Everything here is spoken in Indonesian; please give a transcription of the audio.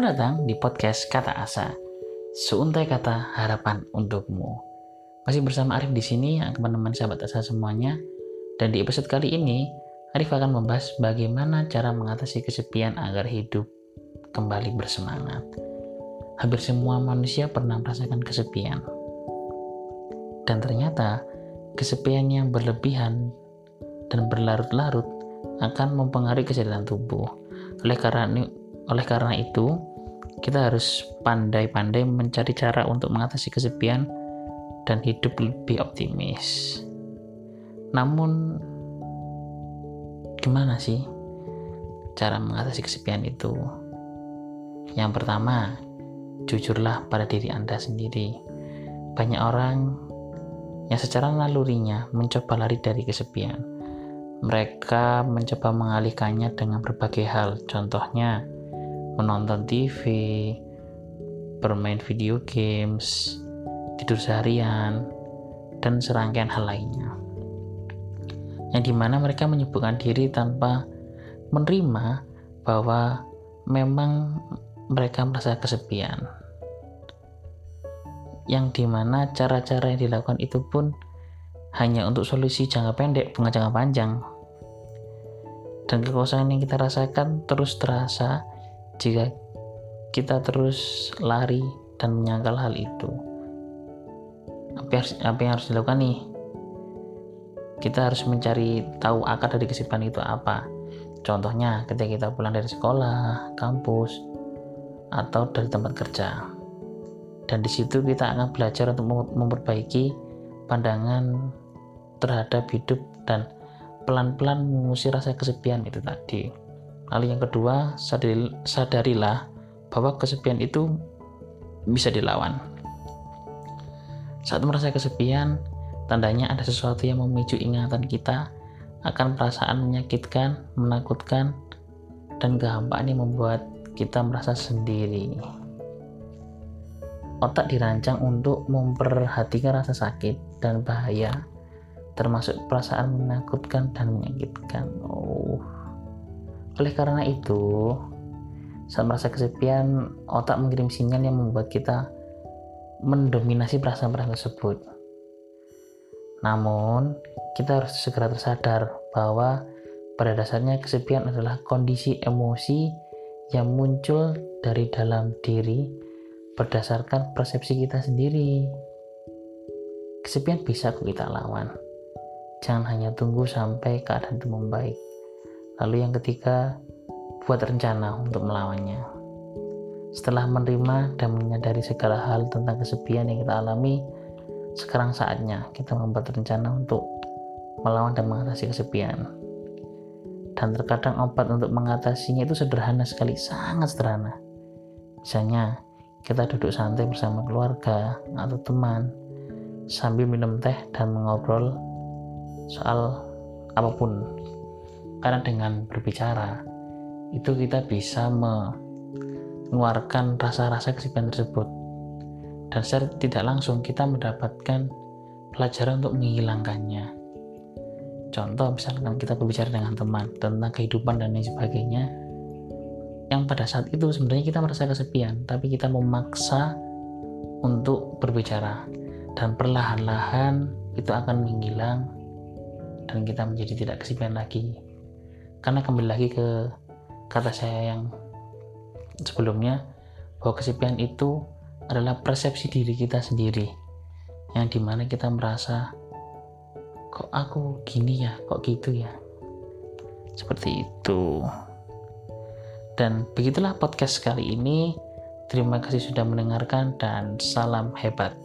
Selamat datang di podcast Kata Asa. Seuntai kata harapan untukmu. Masih bersama Arif di sini yang akan menemani sahabat Asa semuanya. Dan di episode kali ini, Arif akan membahas bagaimana cara mengatasi kesepian agar hidup kembali bersemangat. Hampir semua manusia pernah merasakan kesepian. Dan ternyata, kesepian yang berlebihan dan berlarut-larut akan mempengaruhi kesehatan tubuh. Oleh karena oleh karena itu, kita harus pandai-pandai mencari cara untuk mengatasi kesepian dan hidup lebih optimis. Namun, gimana sih cara mengatasi kesepian itu? Yang pertama, jujurlah pada diri Anda sendiri. Banyak orang yang secara nalurinya mencoba lari dari kesepian. Mereka mencoba mengalihkannya dengan berbagai hal, contohnya menonton TV, bermain video games, tidur seharian, dan serangkaian hal lainnya. Yang di mana mereka menyibukkan diri tanpa menerima bahwa memang mereka merasa kesepian. Yang di mana cara-cara yang dilakukan itu pun hanya untuk solusi jangka pendek, bukan jangka panjang. Dan kekosongan yang kita rasakan terus terasa jika kita terus lari dan menyangkal hal itu apa yang, apa yang harus dilakukan nih? Kita harus mencari tahu akar dari kesibukan itu apa. Contohnya ketika kita pulang dari sekolah kampus atau dari tempat kerja. Dan di situ kita akan belajar untuk memperbaiki pandangan terhadap hidup dan pelan-pelan mengusir rasa kesepian itu tadi. Lalu yang kedua, sadarilah bahwa kesepian itu bisa dilawan. Saat merasa kesepian, tandanya ada sesuatu yang memicu ingatan kita akan perasaan menyakitkan, menakutkan, dan kehampaan yang membuat kita merasa sendiri. Otak dirancang untuk memperhatikan rasa sakit dan bahaya, termasuk perasaan menakutkan dan menyakitkan. Oh, oleh karena itu, saat merasa kesepian, otak mengirim sinyal yang membuat kita mendominasi perasaan-perasaan tersebut. Namun, kita harus segera tersadar bahwa pada dasarnya kesepian adalah kondisi emosi yang muncul dari dalam diri berdasarkan persepsi kita sendiri. Kesepian bisa kita lawan. Jangan hanya tunggu sampai keadaan itu membaik. Lalu yang ketiga, buat rencana untuk melawannya. Setelah menerima dan menyadari segala hal tentang kesepian yang kita alami, sekarang saatnya kita membuat rencana untuk melawan dan mengatasi kesepian. Dan terkadang obat untuk mengatasinya itu sederhana sekali, sangat sederhana. Misalnya, kita duduk santai bersama keluarga atau teman sambil minum teh dan mengobrol soal apa pun karena dengan berbicara itu kita bisa mengeluarkan rasa-rasa kesepian tersebut. Dan secara tidak langsung kita mendapatkan pelajaran untuk menghilangkannya. Contoh misalkan kita berbicara dengan teman tentang kehidupan dan lain sebagainya yang pada saat itu sebenarnya kita merasa kesepian tapi kita memaksa untuk berbicara. Dan perlahan-lahan itu akan menghilang dan kita menjadi tidak kesepian lagi karena kembali lagi ke kata saya yang sebelumnya bahwa kesepian itu adalah persepsi diri kita sendiri yang di mana kita merasa kok aku gini ya? Kok gitu ya? Seperti itu. Dan begitulah podcast kali ini. Terima kasih sudah mendengarkan dan salam hebat